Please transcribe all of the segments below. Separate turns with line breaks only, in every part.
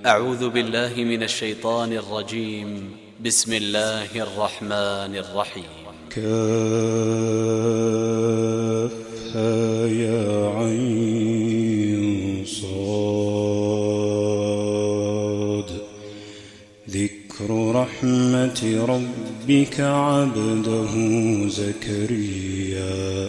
أعوذ بالله من الشيطان الرجيم. بسم الله الرحمن الرحيم.
كافها يا عين صاد. ذكر رحمة ربك عبده زكريا.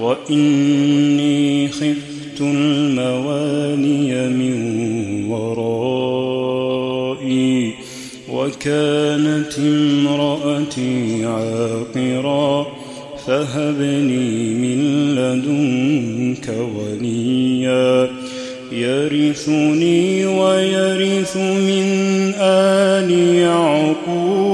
وإني خفت المواني من ورائي وكانت امرأتي عاقرا فهب لي من لدنك وليا يرثني ويرث من آل يعقوب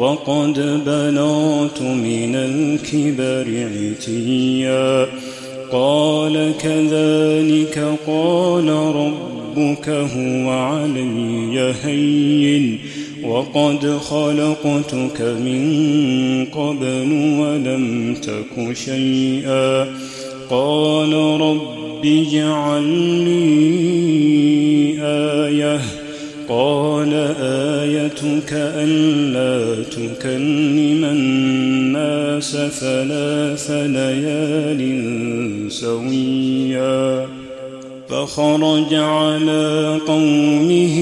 وقد بلغت من الكبر عتيا. قال كذلك قال ربك هو علي هين. وقد خلقتك من قبل ولم تك شيئا. قال رب اجعل لي آية. قال آيتك ألا تكلم الناس ثلاث ليال سويا. فخرج على قومه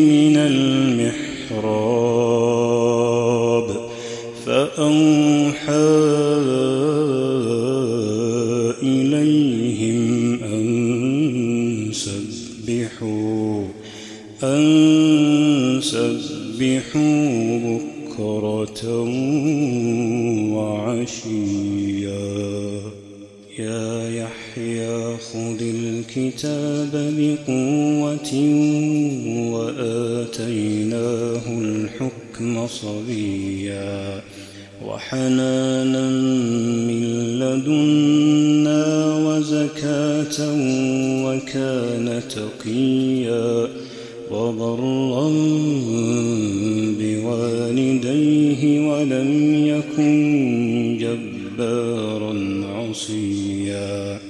من المحراب فأوحى الكتاب بقوة وآتيناه الحكم صبيا وحنانا من لدنا وزكاة وكان تقيا وبرا بوالديه ولم يكن جبارا عصيا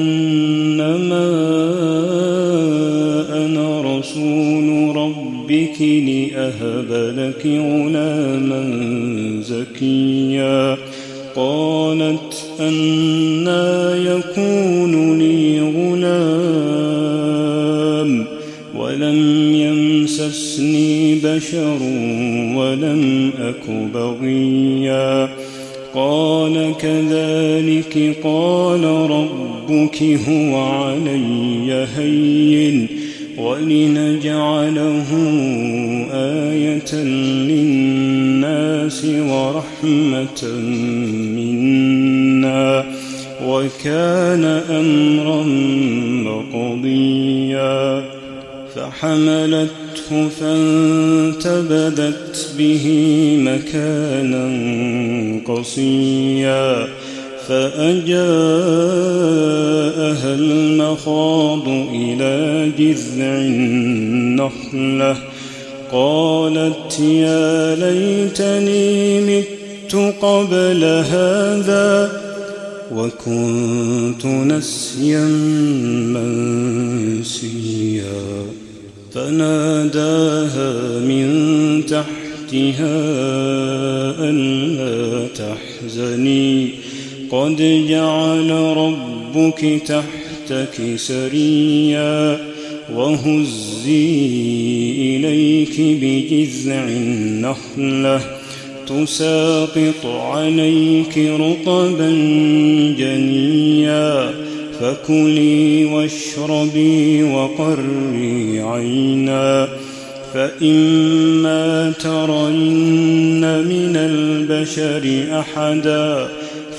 لأهب لك غلاما زكيا قالت أنا يكون لي غلام ولم يمسسني بشر ولم أك بغيا قال كذلك قال ربك هو علي هين ولنجعله للناس ورحمة منا وكان أمرا مقضيا فحملته فانتبذت به مكانا قصيا فأجاءها المخاض إلى جذع النخلة قالت يا ليتني مت قبل هذا وكنت نسيا منسيا. فناداها من تحتها ألا تحزني. قد جعل ربك تحتك سريا وهزي إليك بجذع النخلة تساقط عليك رطبا جنيا فكلي واشربي وقري عينا فإما ترين من البشر أحدا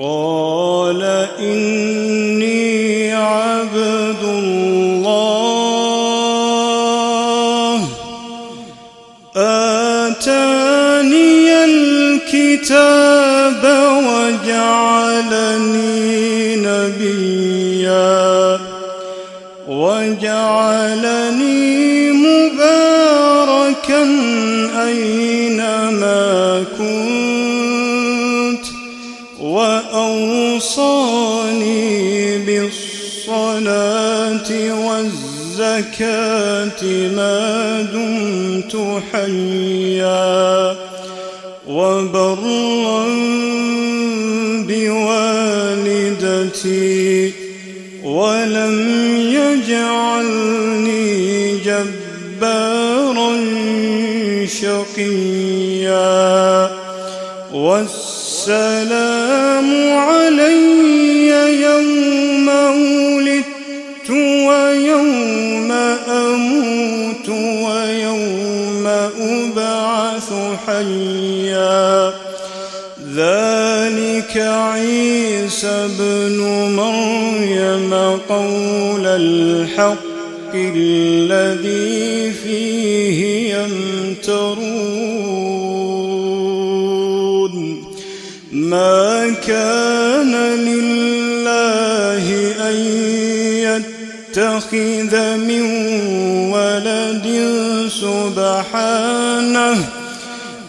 قال إني عبد الله. آتاني الكتاب وجعلني نبيا. وجعلني مباركا أينما ما دمت حيا وبرا بوالدتي ولم يجعلني جبارا شقيا والسلام علي أبعث حيا. ذلك عيسى ابن مريم قول الحق الذي فيه يمترون. ما كان لله أن يتخذ من ولد سبحانه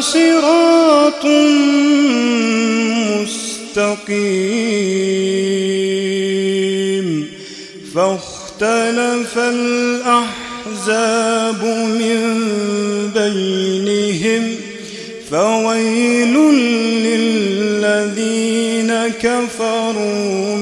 صراط مستقيم. فاختلف الأحزاب من بينهم فويل للذين كفروا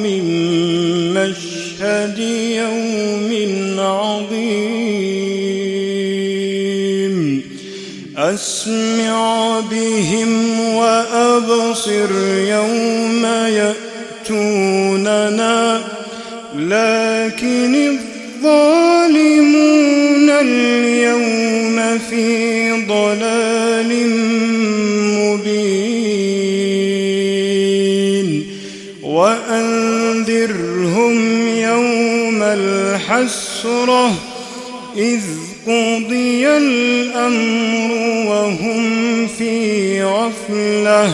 أسمع بهم وأبصر يوم يأتوننا. لكن الظالمون اليوم في ضلال مبين. وأنذرهم يوم الحسرة إذ قضي الأمر وهم في غفلة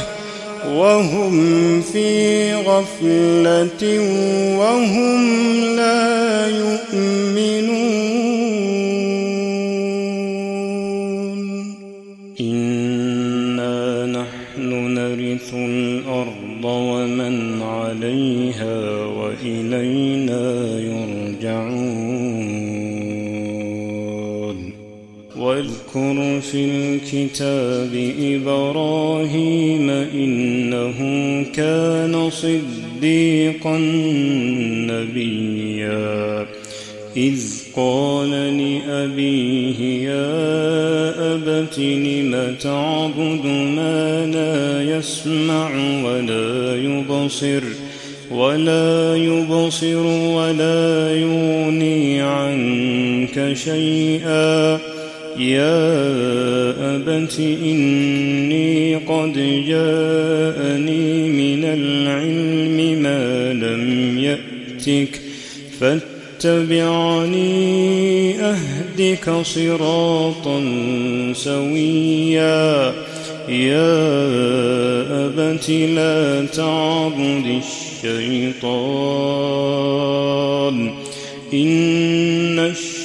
وهم في غفلة وهم لا يؤمنون واذكر في الكتاب إبراهيم إنه كان صديقا نبيا. إذ قال لأبيه يا أبت لم تعبد ما لا يسمع ولا يبصر ولا يبصر ولا يغني عنك شيئا. يا أبت إني قد جاءني من العلم ما لم يأتك فاتبعني أهدك صراطا سويا. يا أبت لا تعبد الشيطان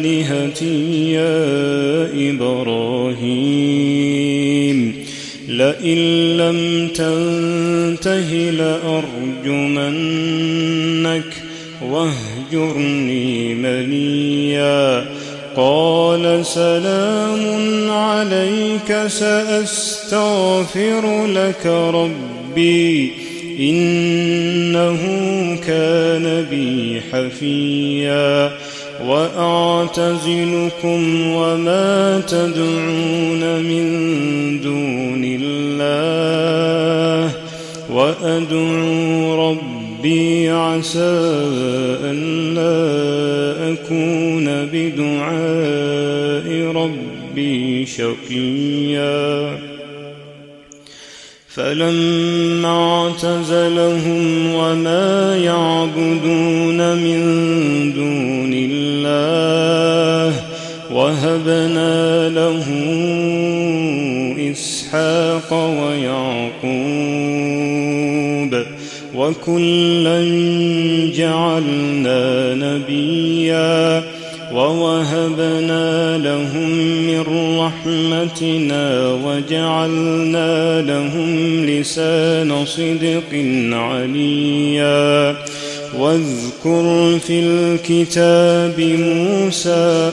آلهتي يا إبراهيم لئن لم تنته لأرجمنك واهجرني مليا. قال سلام عليك سأستغفر لك ربي إنه كان بي حفيا. وأعتزلكم وما تدعون من دون الله وأدعو ربي عسى ألا أكون بدعاء ربي شقيا. فلما اعتزلهم وما يعبدون وهبنا له إسحاق ويعقوب وكلا جعلنا نبيا ووهبنا لهم من رحمتنا وجعلنا لهم لسان صدق عليا واذكر في الكتاب موسى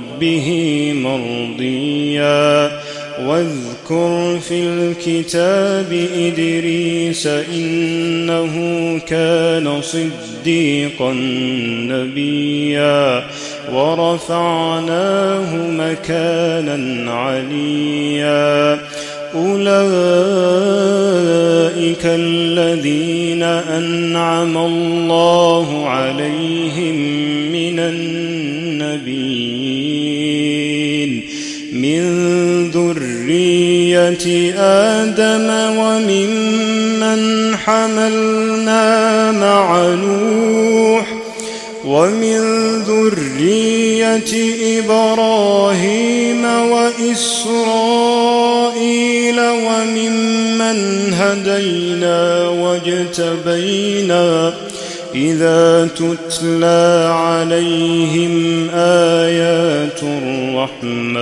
مرضيا. واذكر في الكتاب إدريس إنه كان صديقا نبيا. ورفعناه مكانا عليا. أولئك الذين أنعم الله عليهم من النبيين. ذرية آدم وممن حملنا مع نوح ومن ذرية إبراهيم وإسرائيل وممن هدينا واجتبينا إذا تتلى عليهم آيات الرحمن.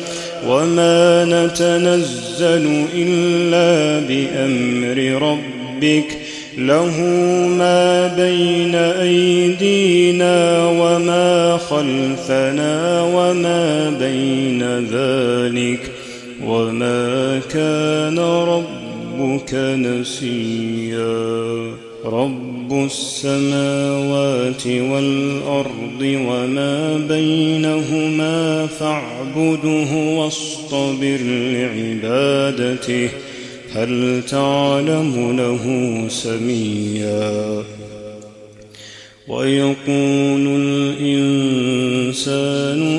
وما نتنزل إلا بأمر ربك له ما بين أيدينا وما خلفنا وما بين ذلك وما كان ربك نسيا رب السماوات والأرض وما بينهما فاعبده واصطبر لعبادته هل تعلم له سميا؟ ويقول الإنسان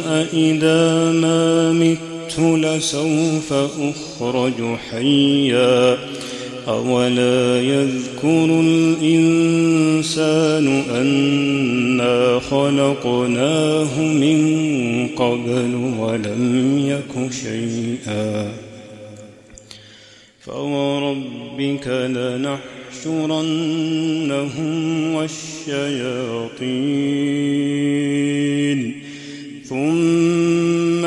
أإذا ما مت لسوف أخرج حيا؟ أولا يذكر الإنسان أنا خلقناه من قبل ولم يك شيئا. فوربك لنحشرنهم والشياطين ثم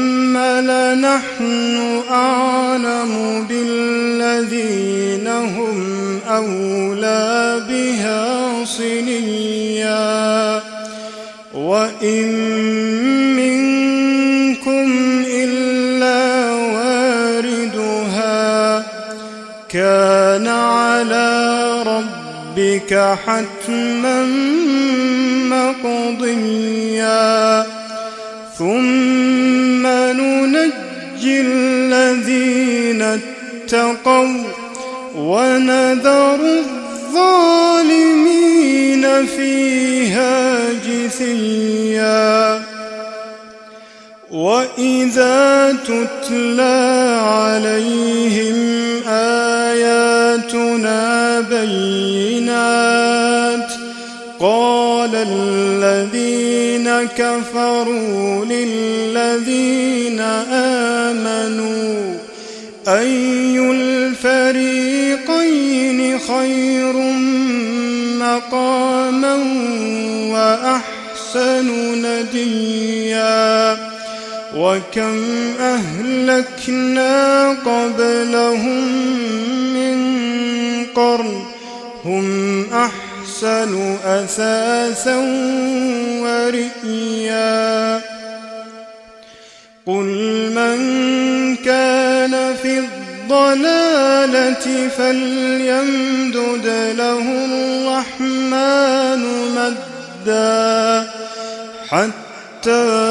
لنحن أعلم بالذين هم أولى بها صليا. وإن منكم إلا واردها. كان على ربك حتما مقضيا. ثم ننجي الذين اتقوا ونذر الظالمين فيها جثيا. وإذا تتلى عليهم آياتنا بينات قال الذين كفروا للذين آمنوا أي الفريقين خير مقاما وأحسن نديا؟ وكم أهلكنا قبلهم من قرن هم أحسن أثاثا ورئيا. قل من كان في الضلالة فليمدد له الرحمن مدا حتى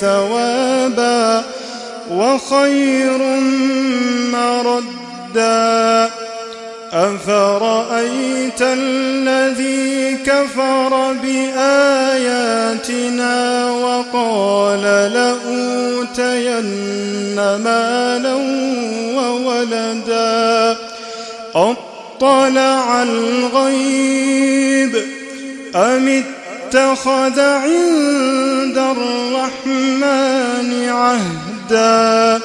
ثوابا وخير مردا. أفرأيت الذي كفر بآياتنا وقال لأوتين مالا وولدا. أطلع الغيب أم اتخذ عند الرحمن عهدا.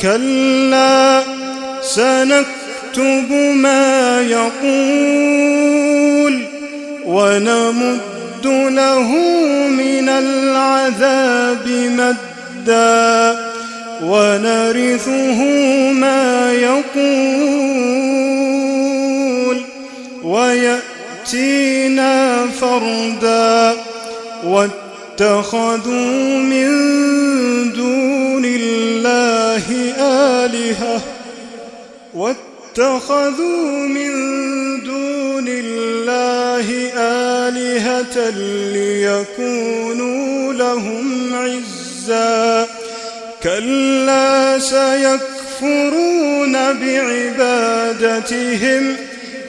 كلا سنكتب ما يقول ونمد له من العذاب مدا. ونرثه ما يقول ويأتينا فردا واتخذوا من دون الله آلهة واتخذوا من دون الله آلهة ليكونوا لهم عزا كلا سيكفرون بعبادتهم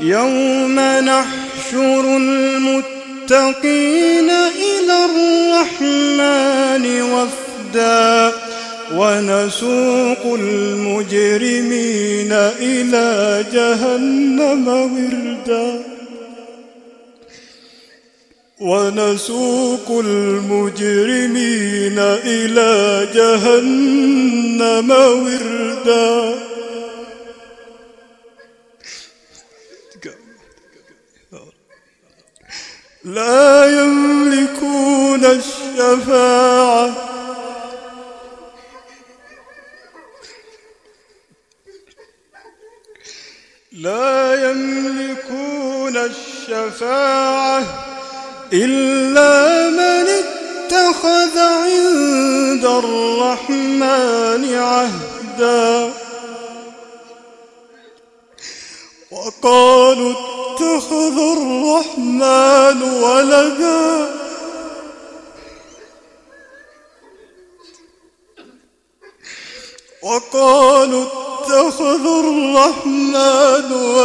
يوم نحشر المتقين إلى الرحمن وفدا ونسوق المجرمين إلى جهنم وردا ونسوق المجرمين إلى جهنم وردا لا يملكون الشفاعة. لا يملكون الشفاعة إلا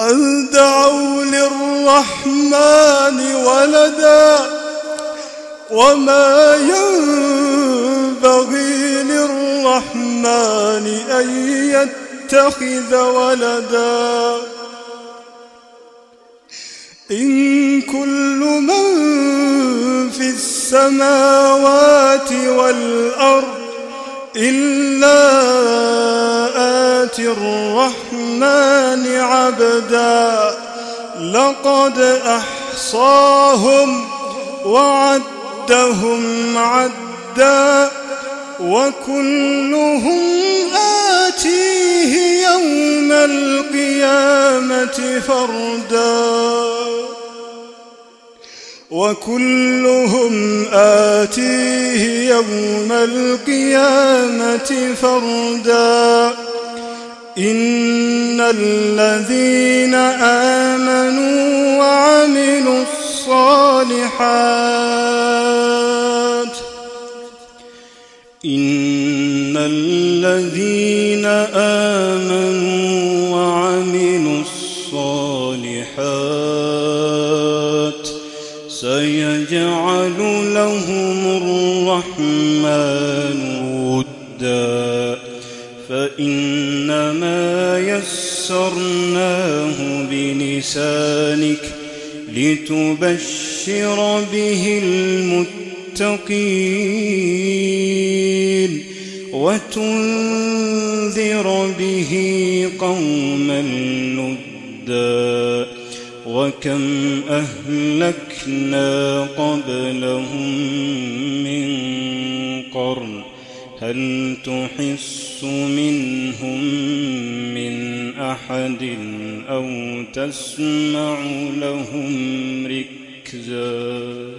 أن دعوا للرحمن ولدا وما ينبغي للرحمن أن يتخذ ولدا إن كل من في السماوات والأرض إلا آتي الرحمن عبدا لقد أحصاهم وعدهم عدا وكلهم آتيه يوم القيامة فردا. وكلهم آتيه يوم القيامة فردا. إن الذين آمنوا وعملوا الصالحات إن الذين آمنوا وعملوا الصالحات سيجعل لهم الرحمن يسرناه بلسانك لتبشر به المتقين وتنذر به قوما لدا وكم أهلكنا قبلهم من قرن هل تحس منهم من أحد أو تسمع لهم ركزاً.